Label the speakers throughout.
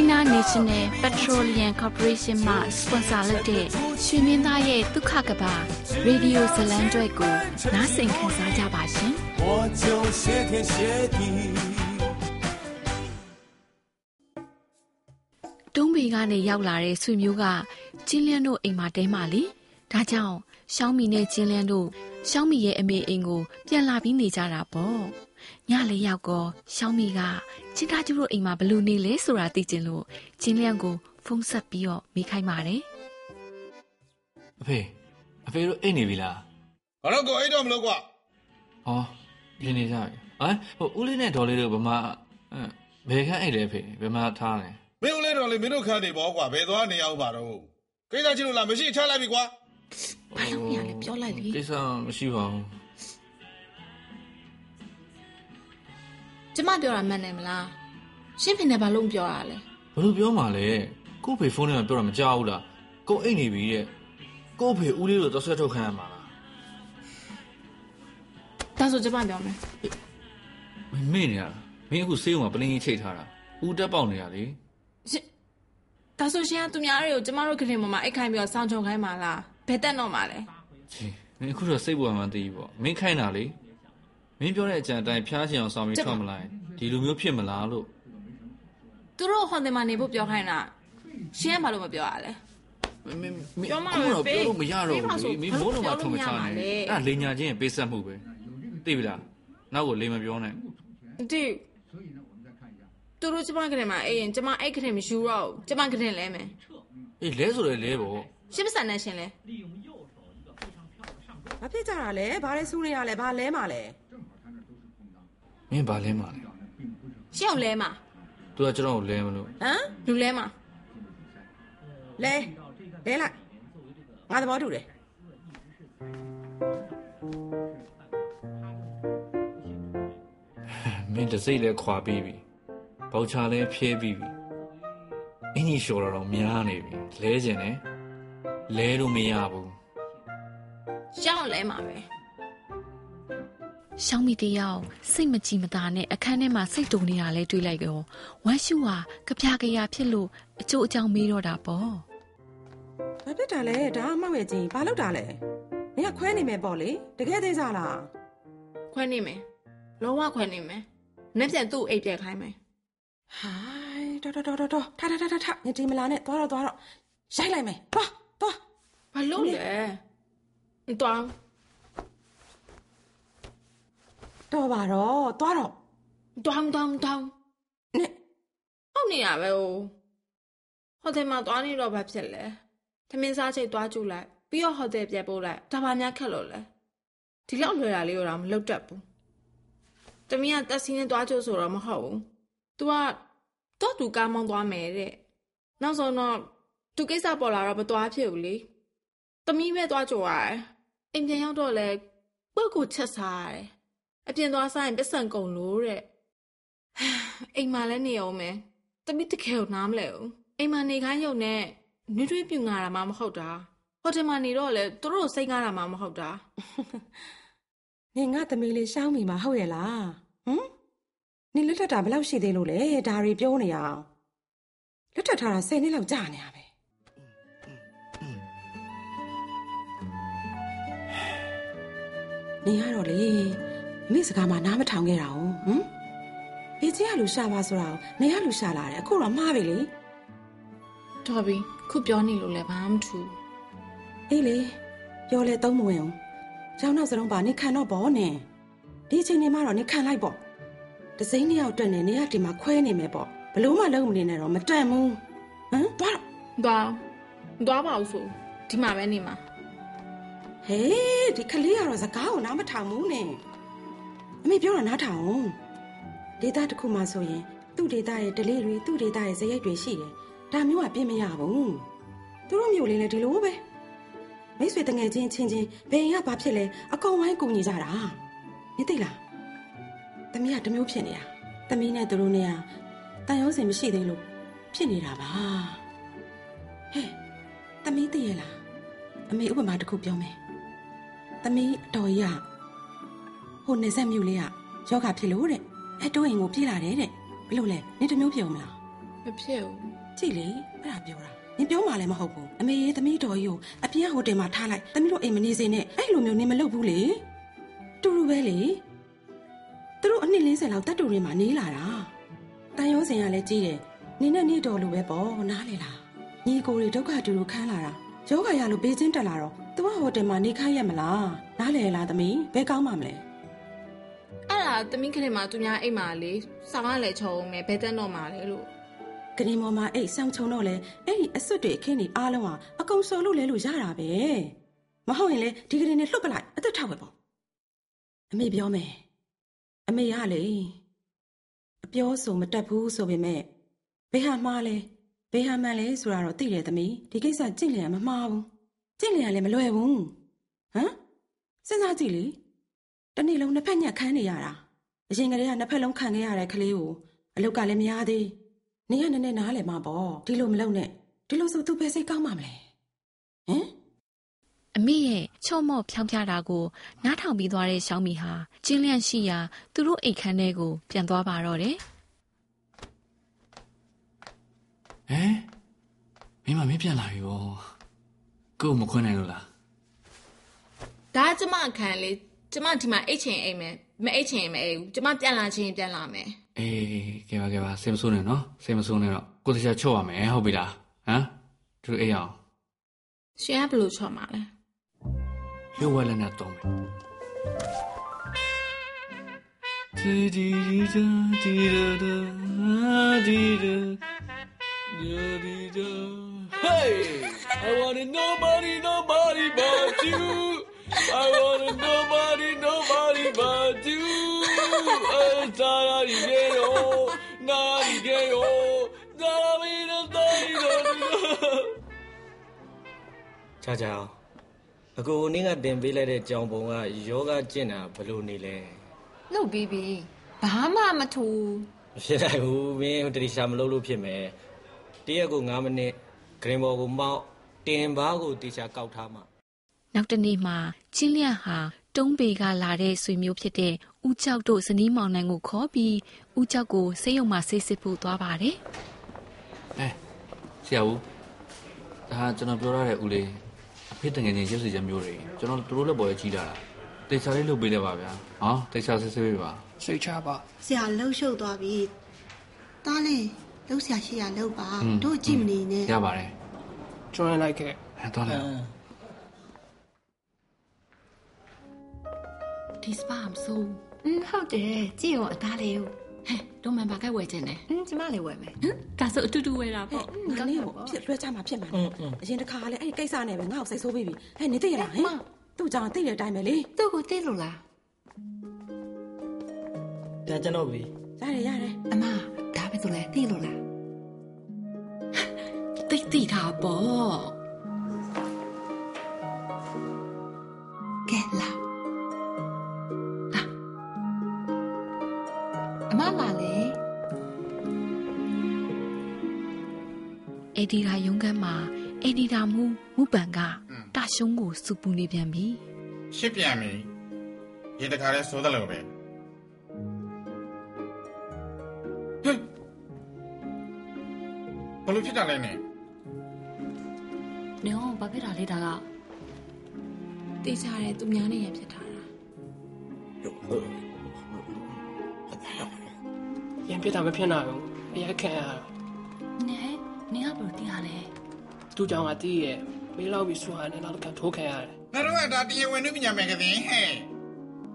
Speaker 1: China National Petroleum Corporation မှ sponsor လုပ်တဲ့ရွှေမင်းသားရဲ့ဒုက္ခကဘာရေဒီယိုဇလံကျွဲကိုနားဆင်ခံစားကြပါရှင်။我就谢天谢地တုံးပီကနေရောက်လာတဲ့ဆွေမျိုးကကျင်းလန်းတို့အိမ်မှာတဲမှလေဒါကြောင့်ရှောင်းမီနဲ့ကျင်းလန်းတို့ရှောင်းမီရဲ့အမေအိမ်ကိုပြန်လာပြီးနေကြတာပေါ့ ညလေးရောက်ကောရှောင်းမီကချင်းသားကျူတို့အိမ်မှာဘလို့နေလဲဆိုတာသိချင်လို့ကျင်းလန်းကိုဖုန်းဆက်ပြီးတော့မိခိုင်းပါတယ်
Speaker 2: အဖေအဖေတို့အိမ်နေပြီလား
Speaker 3: ဘာလို့ကိုအိမ်တော့မလို့ကွာ
Speaker 2: ဟောလင်းနေကြပြီဟမ်ဟိုဦးလေးနဲ့ဒေါ်လေးတို့ဘမဘယ်ခန့်အိမ်လဲဖေဘယ်မှာထားလဲ
Speaker 3: မင်းဦးလေးတော်လေးမင်းတို့ခန်းနေပေါ့ကွာဘယ်သွားနေအောင်ပါတော့ကိစ္စချင်းလို့လားမရှိချလိုက်ပြီကွာ
Speaker 1: ဘာလို့မရလဲပြောလိုက်လေ
Speaker 2: ကိစ္စမရှိပါဘူး
Speaker 1: ကျမပြောတာမှန်တယ်မလားရှင်းဖင်နဲ့ဘာလို့မပြောရလဲ
Speaker 2: ဘာလို့ပြောမှာလဲကို့ဖေဖုန်းထဲမှာပြောတာမကြောက်ဘူးလားကိုအိတ်နေပြီတဲ့ကို့ဖေဦးလေးတို့တော့ဆွဲထုတ်ခံရမှာလား
Speaker 1: ဒါဆိုကျမပြောမယ်
Speaker 2: မင်းမေ့နေရတာမင်းအခုဆေးရုံမှာပလင်းကြီးချိတ်ထားတာဦးတက်ပေါက်နေရလေ
Speaker 1: ဒါဆိုရှင်ကသူများတွေကိုကျမတို့ခရင်ပေါ်မှာအိတ်ခိုင်းပြီးတော့စောင့်ချုံခိုင်းမှာလားဘယ်တက်တော့မှာလဲ
Speaker 2: ချီမင်းအခုတော့စိတ်ပေါ်မှမသိဘူးပေါ့မင်းခိုင်းတာလေ မင်းပြောတဲ့အကြံအတိုင်းဖျားချင်အောင်ဆောင်ပြီးထွက်မလိုက်ဒီလိုမျိုးဖြစ်မလားလို့
Speaker 1: သူတို့ဟွန်တယ်မှာနေဖို့ပြောခိုင်းတာရှင်းရမှာလို့မပြောရလဲ
Speaker 2: မင်းမင်းပြောမှပြောလို့မရတော့ဘူးမင်းမိုးလုံးမှာထုံမချနိုင်အဲ့လိန်ညာချင်းပေးဆက်မှုပဲသိပြီလားနောက်ကိုလိန်မပြောနဲ့
Speaker 1: တိသူတို့ကျမကလေးမှာအေးရင်ကျမအဲ့ကလေးမယူတော့ကျမကလေးလဲမယ်
Speaker 2: အေးလဲဆိုလဲလဲပေါ့
Speaker 1: ရှင်းပစံနဲ့ရှင်လဲ
Speaker 4: ဘာဖြစ်ကြတာလဲဘာလဲစူးနေရလဲဘာလဲမှာလဲ
Speaker 2: မင်းဘာလဲမှာလဲ
Speaker 1: ရှင်းအောင်လဲမှာ
Speaker 2: သူကကျွန်တော်ကိုလဲမလို့
Speaker 1: ဟမ်လူလဲမှာ
Speaker 4: လဲလဲလိုက်ငါသဘောတူတယ်
Speaker 2: မင်းတစိမ့်လဲခွာပြီးပြီဘောက်ချလဲဖြဲပြီးပြီအင်းကြီးလျှော်တော့များနေပြီလဲကျင်တယ်လဲလို့မရဘူး
Speaker 1: ရှောင်းလဲမှာပဲ ရှောင်းမီတယောက်စိတ်မကြည်မသာနဲ့အခန်းထဲမှာစိတ်တုန်နေတာလဲတွေးလိုက်ရောဝမ်းရှူဟာကြပြကြရဖြစ်လို့အကျိုးအကြောင်းမေးတော့တာပေါ့
Speaker 4: ဘာဖြစ်တာလဲဒါအမောက်ရဲ့ချင်းဘာလုပ်တာလဲမင်းကခွဲနေမယ်ပေါ့လေတကယ်သေးစားလား
Speaker 1: ခွဲနေမယ်လုံးဝခွဲနေမယ်နေ့ပြန်သူ့အိတ်ပြက်ခိုင်းမယ်
Speaker 4: ဟိုင်းတော်တော်တော်တော်ထထထထထညတီမလာနဲ့သွားတော့သွားတော့ရိုက်လိုက်မယ်သွားသွား
Speaker 1: ဘာလို့လဲသွား
Speaker 4: တော့ပါတော့သွားတော့
Speaker 1: တောင်းတောင်းတောင်း
Speaker 4: နဲ့
Speaker 1: ဟုတ်နေရပဲဟိုဟိုတယ်မှာသွားနေတော့ဘာဖြစ်လဲသမင်းစားချိတ်သွားကြည့်လိုက်ပြီးတော့ဟိုတယ်ပြတ်ပို့လိုက်ဒါပါများခက်လို့လဲဒီလောက်လွယ်တာလေးတော့မလုပ်တတ်ဘူးတမီးကတက်စီနဲ့သွားကြဆိုတော့မဟုတ်ဘူး तू ကတော့သူကားမောင်းသွားမယ်တဲ့နောက်ဆုံးတော့သူကိစ္စပေါ်လာတော့မသွားဖြစ်ဘူးလေတမီးပဲသွားကြရတယ်အိမ်ပြန်ရောက်တော့လဲပုတ်ကိုချက်စားရတယ် အပြင်သွားစားရင်ပစ္စံကုန်လို့တဲ့အိမ်မှာလည်းနေအောင်မယ်တမီးတကယ်ကိုနားမလဲဘူးအိမ်မှာနေခိုင်းရုံနဲ့နှွေးထွေးပြူငါတာမှမဟုတ်တာဟိုတယ်မှာနေတော့လေသူတို့စိတ်ကားတာမှမဟုတ်တာ
Speaker 4: နင်ငါသမီးလေးရှောင်းမိမှာဟုတ်ရဲ့လားဟမ်နင်လွတ်ထက်တာဘယ်လောက်ရှိသေးလို့လဲဒါတွေပြောနေရအောင်လွတ်ထက်ထားတာ10နှစ်လောက်ကြာနေရပဲနင်ကတော့လေ အမိစကားမှနားမထောင်ခဲ့တာဟုတ်ဟမ်ဘေးကြီးကလူရှာပါဆိုတာကိုနေရလူရှာလာတယ်အခုတော့မှားပြီလေ
Speaker 1: တော်ပြီခုပြောနေလို့လည်းဘာမှမထူ
Speaker 4: အေးလေပြောလဲသုံးမဝင်အောင်ကျောင်းနောက်စလုံးပါနေခံတော့ဗောနင်ဒီအချိန်နေမှတော့နေခံလိုက်ပေါ့တစိမ့်နှစ်ယောက်တက်နေနေရဒီမှာခွဲနေမယ်ပေါ့ဘလို့မှလုံးမနေနဲ့တော့မတန်ဘူးဟမ်သွားတော့
Speaker 1: သွားသွားပါဦးဆိုဒီမှာပဲနေမှာ
Speaker 4: ဟေးဒီကလေးကတော့စကားကိုနားမထောင်ဘူးနင် အမေပြောတာနားထောင်အောင်ဒေတာတစ်ခုမှဆိုရင်သူ့ဒေတာရဲ့ဒလေးတွေသူ့ဒေတာရဲ့ဇယိတ်တွေရှိတယ်ဒါမျိုးကပြင်မရဘူးသူတို့မျိုးလေးလည်းဒီလိုပဲမိတ်ဆွေတငယ်ချင်းချင်းချင်းဘယ်ရင်ကဘာဖြစ်လဲအကောင်ဝိုင်းကူညီကြတာနေသိလားတမီးကတစ်မျိုးဖြစ်နေတာတမီးနဲ့သူတို့နဲ့ကတန်ရုံးစင်မရှိသေးလို့ဖြစ်နေတာပါဟဲ့တမီးသိရဲ့လားအမေဥပမာတစ်ခုပြောမယ်တမီးအတော်ကြီးက ဟိုနေဆက်မြို့လေးကယောဂဖြစ်လို့တဲ့အဲတိုးအိမ်ကိုပြေးလာတယ်တဲ့ဘယ်လိုလဲနေတစ်မျိုးဖြစ်အောင်မလား
Speaker 1: မဖြစ်ဘူး
Speaker 4: ကြည့်လေအဲ့ဒါပြောတာနင်ပြောမှလည်းမဟုတ်ဘူးအမေရေသမီးတော်ကြီးကိုအပြင်ဟိုတယ်မှာထားလိုက်သမီးတို့အိမ်မနေစေနဲ့အဲ့လိုမျိုးနင်မလုပ်ဘူးလေတူတူပဲလေသူတို့အနှစ်40လောက်တတ်တူတွေမှာနေလာတာတန်ရုံးစင်ကလည်းကြီးတယ်နင်နဲ့နေတော်လိုပဲပေါ့နားလေလားညီကိုတွေဒုက္ခတူတူခန်းလာတာယောဂရလို့ဘေးချင်းတက်လာတော့သူကဟိုတယ်မှာနေခိုင်းရမလားနားလေလားသမီးဘယ်ကောင်းမှမလဲ
Speaker 1: အဲ့ဒါ သမီးကလေးမှသူများအိမ်မှာလေဆောင်းရလဲချုံမယ်ဘယ်တက်တော့မှာလဲလို့
Speaker 4: ဂရီမော်မှာအိတ်ဆောင်ချုံတော့လေအဲ့ဒီအစွတ်တွေအခင်းတွေအားလုံးဟာအကုန်စော်လို့လဲလို့ရတာပဲမဟုတ်ရင်လေဒီဂရီနဲ့လှုပ်ပလိုက်အသက်ထောက်ပဲပေါ့အမေပြောမယ်အမေရလေအပြောဆိုမတက်ဘူးဆိုပေမဲ့ဘယ်ဟာမှားလဲဘယ်ဟာမှန်လဲဆိုတာတော့သိတယ်သမီးဒီကိစ္စကြင့်လျင်မမှားဘူးကြင့်လျင်လည်းမလွယ်ဘူးဟမ်စဉ်းစားကြည့်လေတနေ့လုံးနှစ်ဖက်ညက်ခန်းနေရတာ အရင်ကတည်းကနှစ်ဖက်လုံးခံခဲ့ရတဲ့ကလေးကိုအလုတ်ကလည်းမရသေးနေရနည်းနည်းနားလည်မှာပေါ့ဒီလိုမလုပ်နဲ့ဒီလိုဆိုသူပဲစိတ်ကောင်းမှာမလဲဟမ်
Speaker 5: အမေရဲ့ချော့မော့ဖြောင်းပြတာကိုနားထောင်ပြီးသွားတဲ့ရှောင်းမီဟာကျင်းလန့်ရှိရာသူတို့အိတ်ခမ်းထဲကို ပြန်သွားပါတော့တယ်
Speaker 2: ဟမ်မင်းမမင်းပြန်လာပြီဗောကို့ကိုမခွန်းနိုင်လို့လား
Speaker 1: ဒါကကျမအခန်းလေကျမဒီမှာအိတ်ချင်အိမ်မယ် မအိတ်ချင်မအိတ်ဘူးကျမပြန်လာချင်းပြန်လာမယ်
Speaker 2: အေးကဲပါကဲပါစိတ်မဆိုးနဲ့နော်စိတ်မဆိုးနဲ့တော့ကိုတရားချော့ရမယ်ဟုတ်ပြီလားဟမ်သူအေးအောင်
Speaker 1: ရှင်ကဘယ်လိုချော်မှာလဲ
Speaker 2: ရုပ်ဝဲလည်းနဲ့တော့မယ်ဒီဒီဒီဒီဒီဒီဒီ
Speaker 6: ချာချာအကိုနင်းကတင်ပေးလိုက်တဲ့ကြောင်ပုံကယောဂကျင့်တာဘယ်လိုနေလဲ
Speaker 7: လှုပ်ပြီးပြီဘာမှမထူ
Speaker 6: မဖြစ်နိုင်ဘူးမင်းတတိရှာမလုပ်လို့ဖြစ်မယ်တရက်ကို9မိနစ်ဂရင်ဘော်ကိုမောက်တင်ဘားကိုတေချာကောက်ထားမှ
Speaker 5: နောက်တစ်နေ့မှာကျင်းလန့်ဟာတုံးပေကလာတဲ့ဆွေမျိုးဖြစ်တဲ့ဦးကျောက်တို့ဇနီးမောင်နှံကိုခေါ်ပြီးဦးကျောက်ကိုဆေးရုံမှာဆေးစစ်ဖို့သွားပါတယ်
Speaker 2: Eh, ဆရာဦးဒါကျွန်တော်ပြောရတဲ့ဦးလေးအ ဖေးတငယ်ချင်းရုပ်စီချက်မျိုးတွေကျွန်တော်တို့လည်းပေါ်ရကြီးလာတာတေချာလေးလုပ်ပေးလိုက်ပါဗျာဟောတေချာဆေးဆေးပေးပါ
Speaker 8: စိတ်ချပါ
Speaker 9: ဆရာလှုပ်ရှုပ်သွားပြီတားလေးလှုပ်ဆရာရှိရလှုပ်ပါတို့ကြည့်မနေနဲ့
Speaker 2: ရပါတယ်
Speaker 8: ကျွမ်းလိုက်ခဲ့
Speaker 2: ဟဲ့တော့လေ
Speaker 5: ဒီစပါမဆိုး
Speaker 7: ဟုတ်တယ်ကြည့်ရောအသားလေးကို
Speaker 5: ဟဲ့တော့မှန်ပါကဲဝယ်ခြင်းနဲ့
Speaker 7: อืมကျမလေးဝယ်မယ်
Speaker 5: ဟမ်ဒါဆိုအတူတူဝယ်တာ
Speaker 4: ဟဲ့
Speaker 5: ပေါ့
Speaker 4: ငါနေကိုဖြစ်လွှဲချမှာဖြစ်မှာလေအရင်တစ်ခါလေအဲ့ဒီကိစ္စနဲ့ပဲငါ့ကိုစိတ်ဆိုးပြီးပြီဟဲ့နေသိရလားဟင်သူ့ကြောင့်သိတဲ့အတိုင်းပဲလေ
Speaker 7: သူ့ကိုသိလို့လား
Speaker 6: ဒါကျွန်တော်ပြီ
Speaker 4: ရတယ်ရတယ်
Speaker 7: အမဒါပဲဆိုလဲသိလို့လား
Speaker 5: တိတ်တိတာပေါ့ အေဒီတာရုံးခန်းမှာအေဒီတာမူမူပန်ကတာတာရှုံးကိုစူပူနေပြန်ပြီ
Speaker 3: ရှစ်ပြန်ပြီဒီတခါလဲစိုးတယ်လို့ပဲဟဲ့ဘလို့ဖြစ်တာလဲနဲ့
Speaker 7: နေအောင်ဘာဖြစ်တာလဲဒါက
Speaker 1: တေးချတယ်သူများနေရဖြစ်ထားတာ
Speaker 8: ရင်ပြစ်တာမဖြစ်နိုင်ဘူးအရက်ခံရတာ
Speaker 7: နဲနေကဘယ်လိုတရားလဲ
Speaker 8: သူ့ကြောင့်ကတီးရဲ့မေးလောက်ပြီးဆူဟာနဲ့နောက်တစ်ခါထိုးခံရတယ်
Speaker 3: ငါတို့ကဒါတရားဝင်နုပညာမယ်ကတဲ့ဟဲ့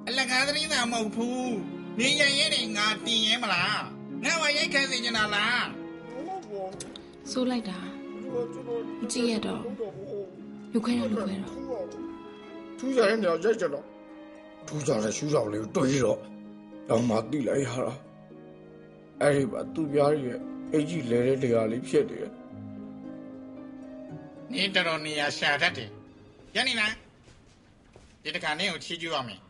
Speaker 3: အလကားသတင်းသာမဟုတ်ဘူးနေရရဲနေငါတင်ရဲမလားငါဝရိုက်ခံစေချင်တာလား
Speaker 1: စိုးလိုက်တာမကြည့်ရတော့လူခွဲတော့လူခွဲတော့
Speaker 2: ထူးကြတဲ့နေရာရိုက်ကြတော့ထူးကြတဲ့ရှူးဆောင်လေးကိုတွေးတော့တော့မှတိလိုက်ရတာအဲ့ဒီမှာသူ့ပြားရဲ့အကြီးလဲတဲ့တရားလေးဖြစ်တယ်
Speaker 3: နေတော်တော်နေရာရှာတတ်တယ်ရနေလားဒီတခါနေကိုချီးကျူးရမယ်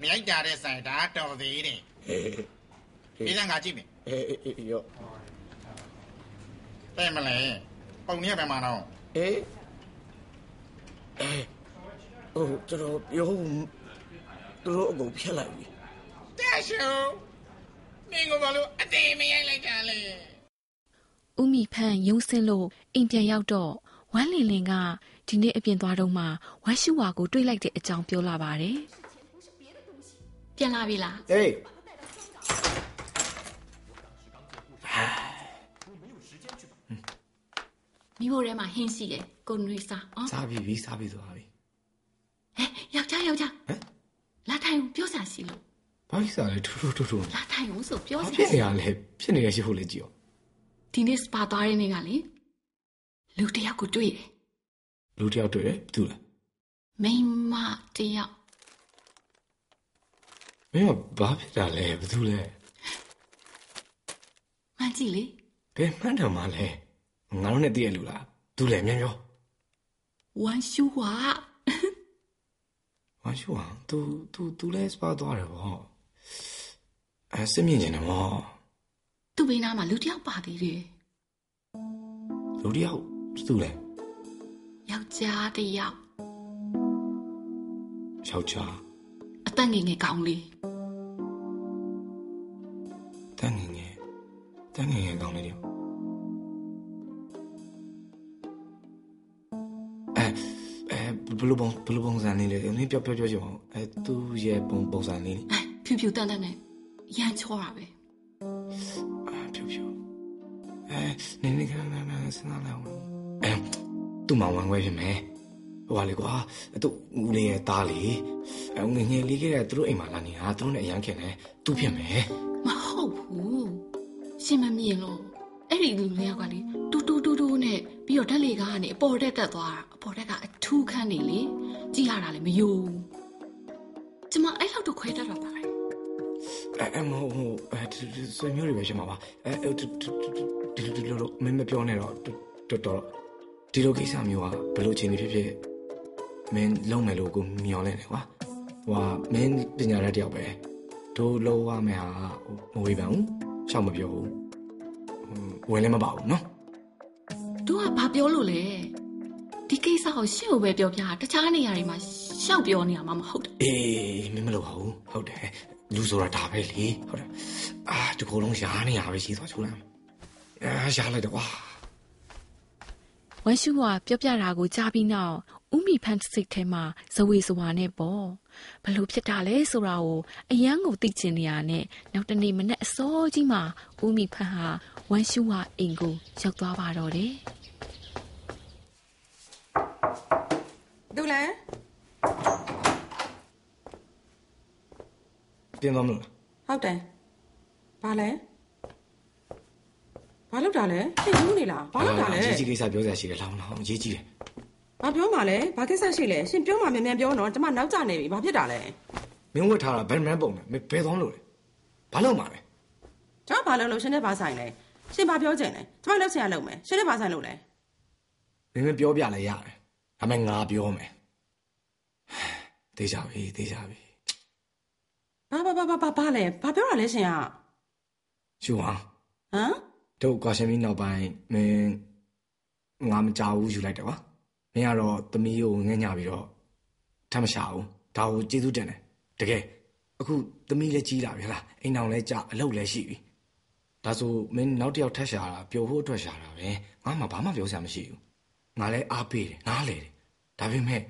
Speaker 3: မရိုက်ကြတဲ့ဆိုင်ဒါတော်သေးတယ်
Speaker 2: ဟေး
Speaker 3: ဒီကငါကြည့်မယ်
Speaker 2: အေးအေးရော
Speaker 3: တဲ့မလဲပုံနေပဲမှာတော့
Speaker 2: အေးအေးဟိုကျွန်တော်ပြောသူတို့အကုန်ဖျက်လိုက်ပြီ
Speaker 3: တဲ့ရှုံမင်းကဘာလို့အသေးမရိုက်လိုက်တာလဲ။
Speaker 5: ဦးမီဖန်ယုံစင်းလို့ အိမ်ပြန်ရောက်တော့ဝမ်းလင်လင်ကဒီနေ့အပြင်သွားတော့မှဝမ်းရှူဝါကိုတွေးလိုက်တဲ့အကြောင်းပြောလာပါတယ်
Speaker 7: ပြန်လာပြီလား
Speaker 2: အေး
Speaker 7: မိဖို့ထဲမှာဟင်းရှိတယ်ကိုနွေးစားအော်
Speaker 6: စားပြီပြီစားပြီသွားပြီ
Speaker 7: ဟဲ့ယောက်ျားယောက်ျား
Speaker 6: ဟမ်
Speaker 7: လာထိုင်ဦးပြောစရာရှိလို့
Speaker 6: ဘာဖြစ်စားလဲထူထူထူထူ
Speaker 7: လာထိုင်ဦးဆိုပြော
Speaker 6: ဘာ
Speaker 7: စ
Speaker 6: ဖြစ်
Speaker 7: ရာ
Speaker 6: နေရလဲဖြစ်နေရရှိဖို့လေကြည့်အောင်
Speaker 7: ဒီနေ့စပါသွားတဲ့နေ့ကလေ လူတစ်ယောက်ကိုတွေ့တယ်
Speaker 6: လူတစ်ယောက်တွေ့တယ်ဘူးလား
Speaker 7: မိန်းမတစ်ယောက်
Speaker 6: မင်းကဘာဖြစ်တာလဲဘာလို့လဲ
Speaker 7: မှန်ကြည့်လေ
Speaker 6: ဘယ်မှန်းတယ်မလဲငါတို့နဲ့တည့်ရလူလားသူလဲမြန်ပြော
Speaker 7: ဝမ်ရှူဝါ
Speaker 6: မရှူအောင် तू तू तू လဲစပါသွားတယ်ဗောအဲစစ်မြင်နေတယ်ဗော
Speaker 7: သူ့ဘေးနားမှာလူတစ်ယောက်ပါသေးတယ်
Speaker 6: လူတစ်ယောက် သူလဲ
Speaker 7: ယောက်ျားတစ်ယောက်
Speaker 6: ယောက်ျား
Speaker 7: အသက်ငယ်ငယ်ကောင်းလေး
Speaker 6: တန်းငယ်ငယ်တန်းငယ်ငယ်ကောင်းလေးတယောက်အဲအဲဘယ်လိုပုံဘယ်လိုပုံစံလေးလဲနင်းပြောပြောပြောချင်အောင်အဲသူ့ရဲ့ပုံပုံစံလေး
Speaker 7: အဲဖြူဖြူတန်တန်နဲ့ရမ်းချောတာပဲ
Speaker 6: အာဖြူဖြူအဲနင်းနေကနနစဉ်းစားလိုက်အောင် အဲသူ့မောင်ဝမ်းခွဲဖြစ်မယ်ဟိုပါလေကွာသူ့ဦးလေးရဲ့သားလေးအဲငယ်ငယ်လေးကတည်းကသူတို့အိမ်မှာလာနေတာသူတို့နဲ့အရန်ခင်တယ်သူဖြစ်မယ်
Speaker 7: မဟုတ်ဘူးရှင်မမြင်လို့အဲ့ဒီလူလေးယောက်ကလေတူတူတူတူနဲ့ပြီးတော့ဓာတ်လေကားကနေအပေါ်တက်တက်သွားတာအပေါ်တက်ကအထူးခန်းနေလေကြည့်ရတာလည်းမယိုးကျမအဲ့လောက်တော့ခွဲတတ်တော့ပါပဲ
Speaker 6: အဲအဲမဟုတ်ဟိုအဲဆွေမျိုးတွေပဲရှိမှာပါအဲဒီဒီလိုလိုမင်းမပြောနဲ့တော့တော်တော် ဒီလိုကိစ္စမျိုးကဘယ်လိုချိန်ဖြစ်ဖြစ်မင်းလုံးမယ်လို့ကိုမျောလဲနေကွာဟိုကမင်းပညာရတဲ့တယောက်ပဲတို့လုံးရမယ်ဟာမဝေးပန်ဘူးရှောက်မပြောဘူးဝင်လည်းမပါဘူးနော်
Speaker 7: သူကဘာပြောလို့လဲဒီကိစ္စကိုရှင့်ကိုပဲပြောပြတာတခြားနေရာတွေမှာရှောက်ပြောနေရမှာမဟုတ်ဘူး
Speaker 6: အေးမင်းမလုပ်ပါဘူးဟုတ်တယ်လူဆိုတာဒါပဲလေဟုတ်တယ်အာဒီကုလုံးရှားနေရပဲရှိသွားချိုးလိုက်အာရှားလိုက်တော့ကွာ။
Speaker 5: ဝမ်းရှူဝါပြောပြတာကိုကြားပြီးနောက်ဦးမီဖန်စိတ်ထဲမှာဇဝေဇဝါနဲ့ပေါ့ဘလို့ဖြစ်တာလဲဆိုတာကိုအယမ်းကိုသိချင်နေရနဲ့နောက်တနေ့မနေ့အစောကြီးမှာဦးမီဖန်ဟာဝမ်းရှူဝါအိမ်ကိုရောက်သွားပါတော့တယ်
Speaker 4: သူလဲ
Speaker 6: ပြင်သွားမလို့လား
Speaker 4: ဟုတ်တယ်ဘာလဲ ဘာလုပ်တာလဲရှင်းဘူးနေလားဘာလုပ်တာလဲ
Speaker 6: အရေးကြီးကိစ္စပြောစရာရှိတယ်လောင်းလောင်းအရေးကြီးတယ်
Speaker 4: ဘာပြောမှလဲဘာကိစ္စရှိလဲရှင်ပြောမှမြန်မြန်ပြောတော့ကျမနောက်ကျနေပြီဘာဖြစ်တာလဲ
Speaker 6: မင်းဝတ်ထားတာဘယ်မှန်းပုံလဲမင်းဘယ်သွားမလို့လဲဘာလို့မှာလဲ
Speaker 4: ကျမဘာလုပ်လို့ရှင်နဲ့ဘာဆိုင်လဲရှင်ဘာပြောချင်လဲကျမလုပ်ချင်ရလုပ်မယ်ရှင်နဲ့ဘာဆိုင်လို့လဲ
Speaker 6: မင်းမပြောပြလဲရတယ်ဒါပေမဲ့ငါပြောမယ်တေးကြပြီတေးကြပြီ
Speaker 4: ဘာဘာဘာဘာဘာဘာလဲဘာပြောတာလဲရှင်က
Speaker 6: ရှူအောင်
Speaker 4: ဟမ်
Speaker 6: တို့ကွာရှင်မီနောက်ပိုင်းမင်းငါမကြောက်ဘူးယူလိုက်တယ်ကွာမင်းကတော့သမီးကိုငဲ့ညပြီးတော့ထမ်းမရှာဘူးဒါကိုကျေးဇူးတင်တယ်တကယ်အခုသမီးလည်းကြီးလာပြီဟလားအိမ်အောင်လည်းကြအလုပ်လည်းရှိပြီဒါဆိုမင်းနောက်တစ်ယောက်ထပ်ရှာတာပျော်ဖို့အတွက်ရှာတာပဲငါမှဘာမှပြောစရာမရှိဘူးငါလည်းအားပေးတယ်နားလေတယ်ဒါပေမဲ့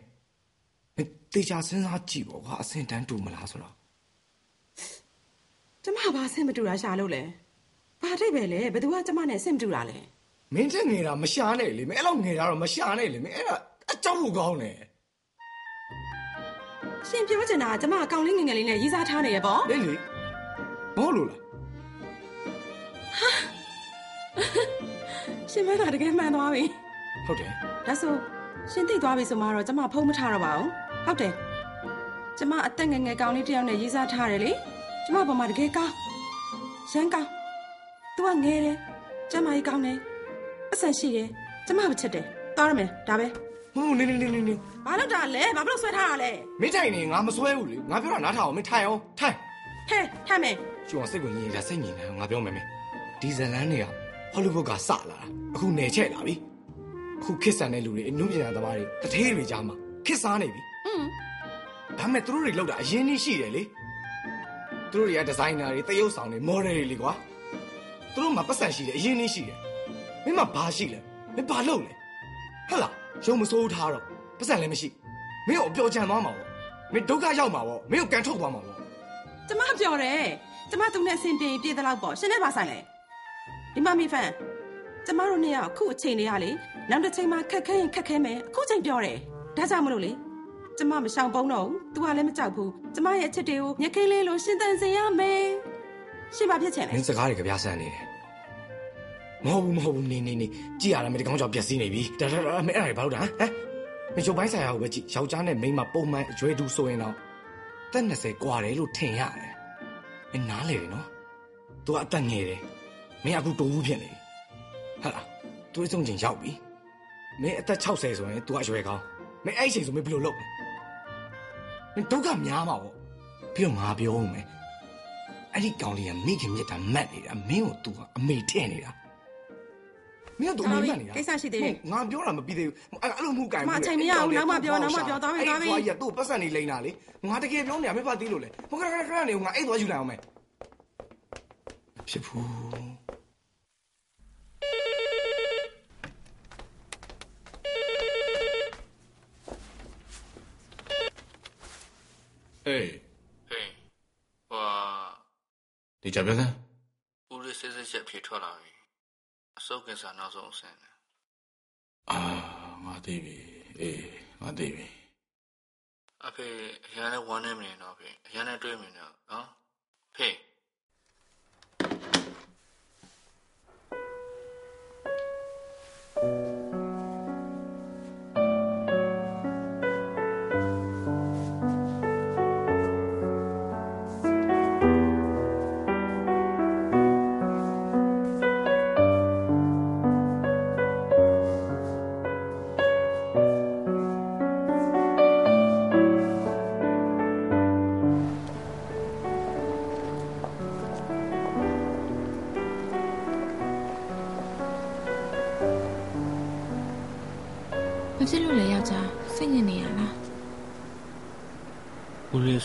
Speaker 6: မင်းတေချာစဉ်းစားကြည့်ပေါ့ကွာအဆင့်တန်းတူမလားဆိုတော့
Speaker 4: ကျမဘာဆင်မတူတာရှာလို့လဲ ဘာတိတ်ပဲလဲဘယ်သူကကျမနဲ့ဆင်မတူတာလဲ
Speaker 6: မင်းတက်ငယ်တာမရှာနဲ့လေမင်းအဲ့လောက်ငယ်တာတော့မရှာနဲ့လေမင်းအဲ့ဒါအကြောက်ဖို့ကောင်းတယ်
Speaker 4: ရှင်ပြောချင်တာကကျမအကောင်လေးငယ်ငယ်လေးနဲ့ရေးစားထားနေရပေါ့
Speaker 6: လေလေဘောလို့လား
Speaker 4: ရှင်မကတကယ်မှန်သွားပြီ
Speaker 6: ဟုတ်တယ်
Speaker 4: ဒါဆိုရှင်သိသွားပြီဆိုမှတော့ကျမဖုံးမထားတော့ပါဘူးဟုတ်တယ်ကျမအသက်ငယ်ငယ်ကောင်လေးတစ်ယောက်နဲ့ရေးစားထားတယ်လေကျမပေါ်မှာတကယ်ကောင်းရမ်းကောင်း तू ကငယ်တယ်ကျမကြီးကောင်းတယ်အဆန်ရှိတယ်ကျမမချစ်တယ်သွားရမယ်ဒါပဲ
Speaker 6: ဟိုနေနေနေနေနေ
Speaker 4: ဘာလို့တာလဲဘာလို့ဆွဲထားတာလဲ
Speaker 6: မင်းထိုင်နေငါမစွဲဘူးလေငါပြောတာနားထောင်အောင်မင်းထိုင်အောင်ထိုင်
Speaker 4: ဟဲ့ထမ်းမယ်
Speaker 6: ကျုံစိတ်ဝင်ရင်ဒါစိတ်ညင်တယ်ငါပြောမယ်မင်းဒီဇလန်တွေကဟောလိဝုဒ်ကစလာတာအခုနေချက်လာပြီအခုခစ်ဆန်တဲ့လူတွေအနုပညာသမားတွေတထေးတွေကြားမှာခစ်စားနေပြီ
Speaker 4: อืม
Speaker 6: ဒါပေမဲ့သူတို့တွေလောက်တာအရင်ကြီးရှိတယ်လေသူတို့တွေကဒီဇိုင်နာတွေတရုပ်ဆောင်တွေမော်ဒယ်တွေလေကွာ သူတို့မှာပတ်စံရှိတယ်အရင်ကြီးရှိတယ်မင်းမဘာရှိလဲမင်းဘာလုပ်လဲဟဟလားရုံမစိုးထားတော့ပတ်စံလည်းမရှိမင်းကိုအပျော်ချမ်းသွားမှာပေါ့မင်းဒုက္ခရောက်မှာပေါ့မင်းကိုကန်ထုတ်သွားမှာပေါ့
Speaker 4: ကျမပြောတယ်ကျမသူနဲ့အဆင်ပြေရင်ပြေတဲ့လောက်ပေါ့ရှင်နဲ့ပါဆိုင်လေဒီမမီဖန်ကျမတို့နှစ်ယောက်အခုအချိန်လေးရလေနောက်တစ်ချိန်မှာခက်ခဲရင်ခက်ခဲမယ်အခုချိန်ပြောတယ်ဒါကြောင့်မလို့လေကျမမရှောင်ပုံတော့ဘူးသူကလည်းမကြောက်ဘူးကျမရဲ့အချစ်တွေကိုညခင်းလေးလိုရှင်းတန်စေရမယ် ရှင်ပါဖြစ်ချင်
Speaker 6: မ
Speaker 10: Eh.
Speaker 4: လေ
Speaker 6: င်းစကားတွေကပြားဆန်းနေတယ်မဟုတ်ဘူးမဟုတ်ဘူးနေနေနေကြည်ရတယ်မင်းဒီကောင်ကြောင့်ပျက်စီးနေပြီဒါဒါဒါမင်းအဲ့ဒါတွေဘာလို့တာဟမ်ဟမ်မင်းရုပ်ပိုင်းဆိုင်ရာကိုပဲကြည့်ယောက်ျားနဲ့မိန်းမပုံမှန်အရွယ်တူဆိုရင်တော့တက်20กว่าတယ်လို့ထင်ရတယ်မင်းနားလေတယ်နော် तू ကအသက်ငယ်တယ်မင်းအခုတူဘူးဖြစ်နေပြီဟာလားတွေးဆုံးချင်းရောက်ပြီမင်းအသက်60ဆိုရင် तू ကအရွယ်ကောင်းမင်းအဲ့ဒီအချိန်ဆိုမင်းဘယ်လိုလုပ်လဲမင်းဒုက္ခများမှာပေါ့ပြီးတော့ငါပြောဦးမယ် အဲ့ဒီကောင်လေးကမိခင်မြတ်တာမတ်နေတာမင်းကို तू ကအမေထည့်နေတာမင်းက तू အမေမတ်နေတာ
Speaker 4: ကိစ္စရှိသေးတယ်
Speaker 6: ငါပြောတာမပြီးသေးဘူးအဲ့အဲ့လိုမှုကန်
Speaker 4: အမအချိန်မရဘူးနောက်မှပြောနောက်မှပြောသွားပြီသွားပြီ
Speaker 6: အဲ့ဒီသူ့ပတ်စံနေလိမ့်တာလေငါတကယ်ပြောနေတာမင်းပါသေးလို့လေဟိုခဏခဏခဏနေငါအဲ့သွားယူလိုက်အောင်မယ်ဖြစ်ဘူး
Speaker 11: ဟေး
Speaker 2: ဟေးဟွာ
Speaker 11: ဒီကြပြောစမ်း
Speaker 2: ဦးလေးစစ်စစ်ချက်ဖြေထွက်လာပြီအစုပ်ကိစ္စနောက်ဆုံးအဆင့်နဲ့
Speaker 11: အာငါသိပြီအေးငါသိပြီ
Speaker 2: အဖေအရန်နဲ့ဝမ်းနေမနေတော့ဖေအရန်နဲ့တွေးမနေတော့နော်ဖေ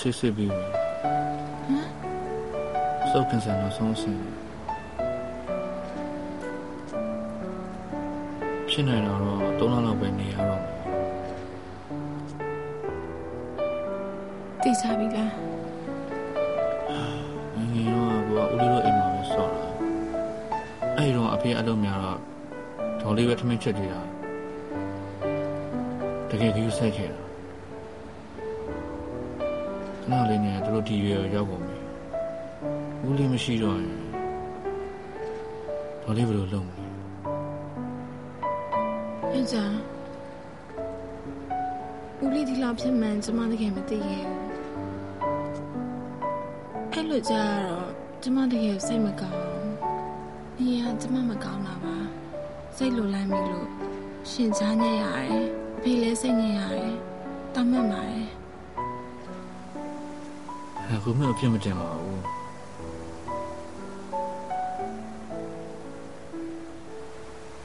Speaker 2: ဦးလေးစစ်စစ်ပြီးပြီ
Speaker 1: ဟမ်
Speaker 2: အစုပ်ကိစ္စနောက်ဆုံးအဆင့်နဲ့ဖြစ်နေတော့တော့၃လလောက်ပဲနေရတော့မယ်
Speaker 1: သိချပြီလား
Speaker 2: ငငယ်တော့ကဦးလေးတို့အိမ်မှာပဲဆော့တာအဲ့ဒီတော့အဖေအလုပ်များတော့ဒေါ်လေးပဲထမင်းချက်ကြည့်တာတကယ်ကြီးဆက်ခဲ့တာ ခဏလေးနဲ့သူတို့ဒီရွယ်ရောက်ကုန်ပြီဦးလေးမရှိတော့ရင်ဒေါ်လေးဘယ်လိုလုပ်မလဲ
Speaker 1: ယောက်ျားဦးလေးဒီလောက်ဖြစ်မှန်ကျမတကယ်မသိခဲ့ဘူးအဲ့လိုကြာတော့ကျမတကယ်စိတ်မကောင်းနေရကျမမကောင်းတာပါစိတ်လိုလိုက်မိလို့ရှင်ချားညက်ရတယ်အဖေလည်းစိတ်ညစ်ရတယ်တတ်မှတ်ပါတယ်
Speaker 2: အခုမှအဖြစ်မတင်ပါဘူး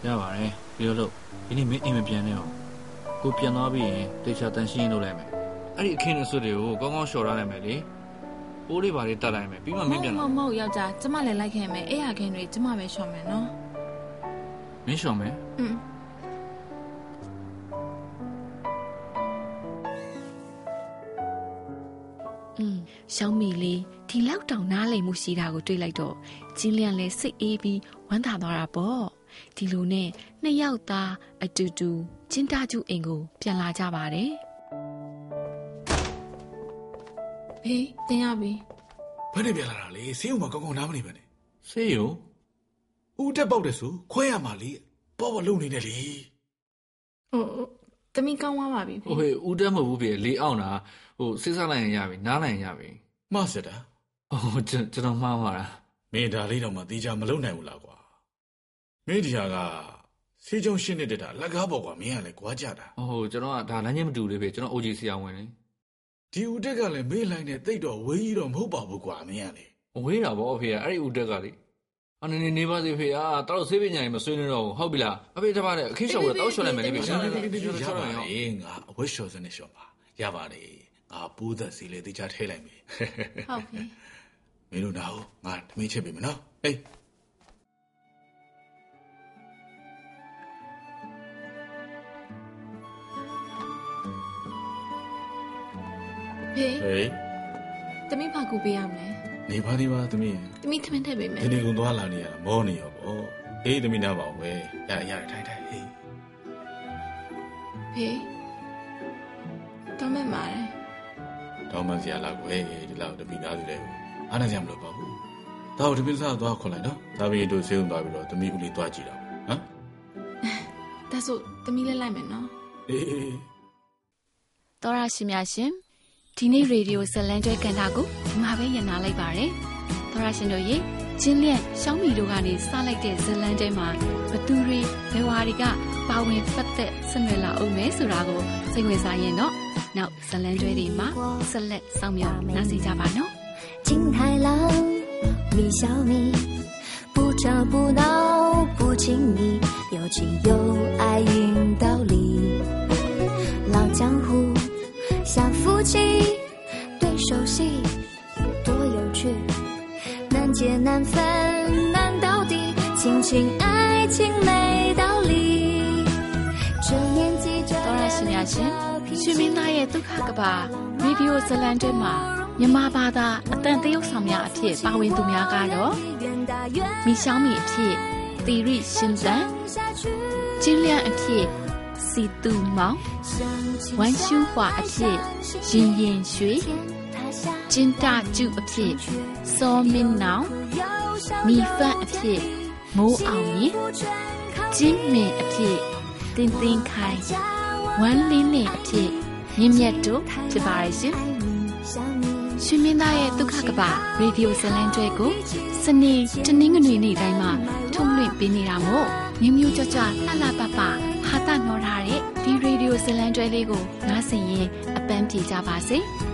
Speaker 2: ရပါတယ်ပြီးတော့လို့ဒီနေ့မင်းအိမ်မပြန်နဲ့အောင်
Speaker 12: ကိုပြန်သွားပြီးရင်တေချာတန်ရှင်းလုပ်လိုက်မယ်အဲ့ဒီအခင်းအဆွတ်တွေကိုကောင်းကောင်းလျှော်ထားလိုက်မယ်လေပိုးလေးပါလေးတတ်လိုက်မယ်ပြီးမှမင်းပြန်
Speaker 1: မ
Speaker 12: လာ
Speaker 1: ဟုတ်မဟုတ်ယောက်ျားကျမလည်းလိုက်ခဲ့မယ်အဲ့ရခင်းတွေကျမပဲရှော့မယ်နော်
Speaker 12: မင်းလျှော်မယ်
Speaker 5: อืม ရှောင်းမီလေးဒီလောက်တောင်နားလိမ်မှုရှိတာကိုတွေ့လိုက်တော့ကျင်းလျန်လည်းစိတ်အေးပြီးဝမ်းသာသွားတာပေါ့ဒီလိုနဲ့နှစ်ယောက်သားအတူတူကျင်းတာကျူအိမ်ကိုပြန်လာကြပါတယ်
Speaker 1: ဖေးတင်ရပြီ
Speaker 11: ဘယ်နဲ့ပြန်လာတာလဲဆေးရုံမှာကောင်းကောင်းနားမနေပဲနဲ့
Speaker 12: ဆေးရုံ
Speaker 11: ဦးတက်ပေါက်တယ်ဆိုခွဲရမှာလေပေါ့ပေါ့လုံနေတယ်လေ
Speaker 1: ဟိုဟို တမီကောင်းသွားပါပြီဖေး
Speaker 12: ဟိုဟေးဦးတက်မဟုတ်ဘူးပြေလေအောင်တာဟိုစစ်စားလိုက်ရင်ရပြီနားလိုက်ရင်ရပြီ
Speaker 11: မဆစ်တာ
Speaker 12: ဟိုကျွန်ကျွန်တော်မှားပါတာ
Speaker 11: မင်းဒါလေးတော့မှတေချာမလုံနိုင်ဘူးလားကွာမင်းဒီဟာကဆေးကြုံရှင်းနေတက်တာလက်ကားပေါ့ကွာမင်းကလည်းကွာကြတာ
Speaker 12: ဟိုကျွန်တော်ကဒါလမ်းချင်းမတူလေးပဲကျွန်တော် OG ဆရာဝန်လေ
Speaker 11: ဒီဦးတက်ကလည်းမေးလိုက်နဲ့တိတ်တော့ဝေးကြီးတော့မဟုတ်ပါဘူးကွာမင်းကလေ
Speaker 12: ဝေးတာဗောအဖေကအဲ့ဒီဦးတက်ကလေ အနေနေနေပါစေဖေအာတော်ဆေးပညာကြီးမဆွေးနေတော့ဘူးဟုတ်ပြီလားအဖေတပါးနဲ့အခင်းရှော်ကိုတောက်ရှော်လိုက်မယ်လေဖေ
Speaker 11: ရ
Speaker 12: ကျွန်
Speaker 11: ပါ
Speaker 12: တော်
Speaker 11: တ
Speaker 12: လည်း
Speaker 11: ယ်
Speaker 12: ကျွန်တော်
Speaker 11: ရ
Speaker 12: ရှော်
Speaker 11: ပါ
Speaker 12: လိုက်
Speaker 11: တ
Speaker 12: ရော
Speaker 11: ယ်ငါအဝတ်လျှော်စနဲ့လျှော်ပါရပါတယ်ငါပိုးသက်စီလေတေချာထဲလိုက်ပြီ
Speaker 1: ဟုတ်ဖေး
Speaker 11: မင်းတို့နာဟုတ်ငါတမင်းချက်ပြီမနော်ဟေး
Speaker 1: ဖေး
Speaker 11: ဟေး
Speaker 1: တမီဘာကူပေးရမလဲ
Speaker 11: နေပါနေပါသမီး
Speaker 1: တမီထမင်းထည့်ပေးမယ်
Speaker 11: ဒီနေ့ကုန်သွားလာနေရတာမောနေရောပေါ့အေးသမီးနားပါဝဲရရထိုင်ထိုင်ဟေး
Speaker 1: ဖေးတော့မဲ့ပါတယ်
Speaker 11: တောင်းမစရာလောက်ဝဲဒီလောက်တပီသားစုလေးအားနာစရာမလိုပါဘူးဒါကိုတပင်းစားသွားခွန်လိုက်နော်ဒါပြီးတို့ဆေးုံသွားပြီးတော့သမီးဦးလေးသွားကြည့်တော့ဟမ်
Speaker 1: ဒါဆိုတမီလည်းလိုက်မယ်နော်
Speaker 11: အေးအေး
Speaker 5: တော်ရရှိများရှင်ဒီနေ့ရေဒီယိုဇလန်ကျွဲကန်တာကို ဒီမှာပဲညနာလိုက်ပါတယ်တော်ရရှင်တို့ရေချင်းလျက်ရှောင်းမီတို့ကနေစလိုက်တဲ့ဇလန်တဲမှာဘသူတွေဘယ်ဝါတွေကပါဝင်ဖတ်သက်ဆင်နွှဲလာအောင်မဲဆိုတာကိုစိတ်ဝင်စားရင်တော့နောက်ဇလန်ကျွဲတွေမှာဆက်လက်ဆောင်မြောက်နားဆင်ကြပါနော်
Speaker 13: 金太郎，米小米，不吵不闹不亲密，有情有爱运道理。老江湖像夫妻，对手戏多 有趣，难解难分难到底，亲情爱情没道理。这年纪这
Speaker 5: တော်ရရှိများရှင်ရှင်မင်းသားရဲ့ဒုက္ခကဘာရေဒီယိုဇလန်တဲမှာမြန်မာဘာသာအတန်တရုပ်ဆောင်များအဖြစ်ပါဝင်သူများကတော့
Speaker 13: 远大远
Speaker 5: မိရှောင်းမီအဖြစ်သီရိရှင်သန်
Speaker 13: 下去，
Speaker 5: ကျင်းလျန်အဖြစ်စီတူမောင်ဝမ်ရှူးဟွာအဖြစ်ရင်ရင်ရွှေ ကျင်းတကျုအဖြစ်စောမင်းနောင်မိဖတ်အဖြစ်မိုးအောင်မြင့်ကျင်းမင်အဖြစ်တင်းတင်းခိုင်ဝမ်လင်းလင်းအဖြစ်မြင့်မြတ်တို့ဖြစ်ပါရဲ့ရှင်ရှင်မင်းသားရဲ့ဒုက္ခကပရေဒီယိုဇလန်ကျွဲကိုစနေတနင်္ဂနွေနေ့တိုင်းမှာထုတ်လွှင့်ပေးနေတာမို့မြမျိုးကြွကြွလှလှပပဟာတာနော်ထားတဲ့ဒီရေဒီယိုဇလန်ကျွဲလေးကိုနားဆင်ရင်အပန်းပြေကြပါစေ။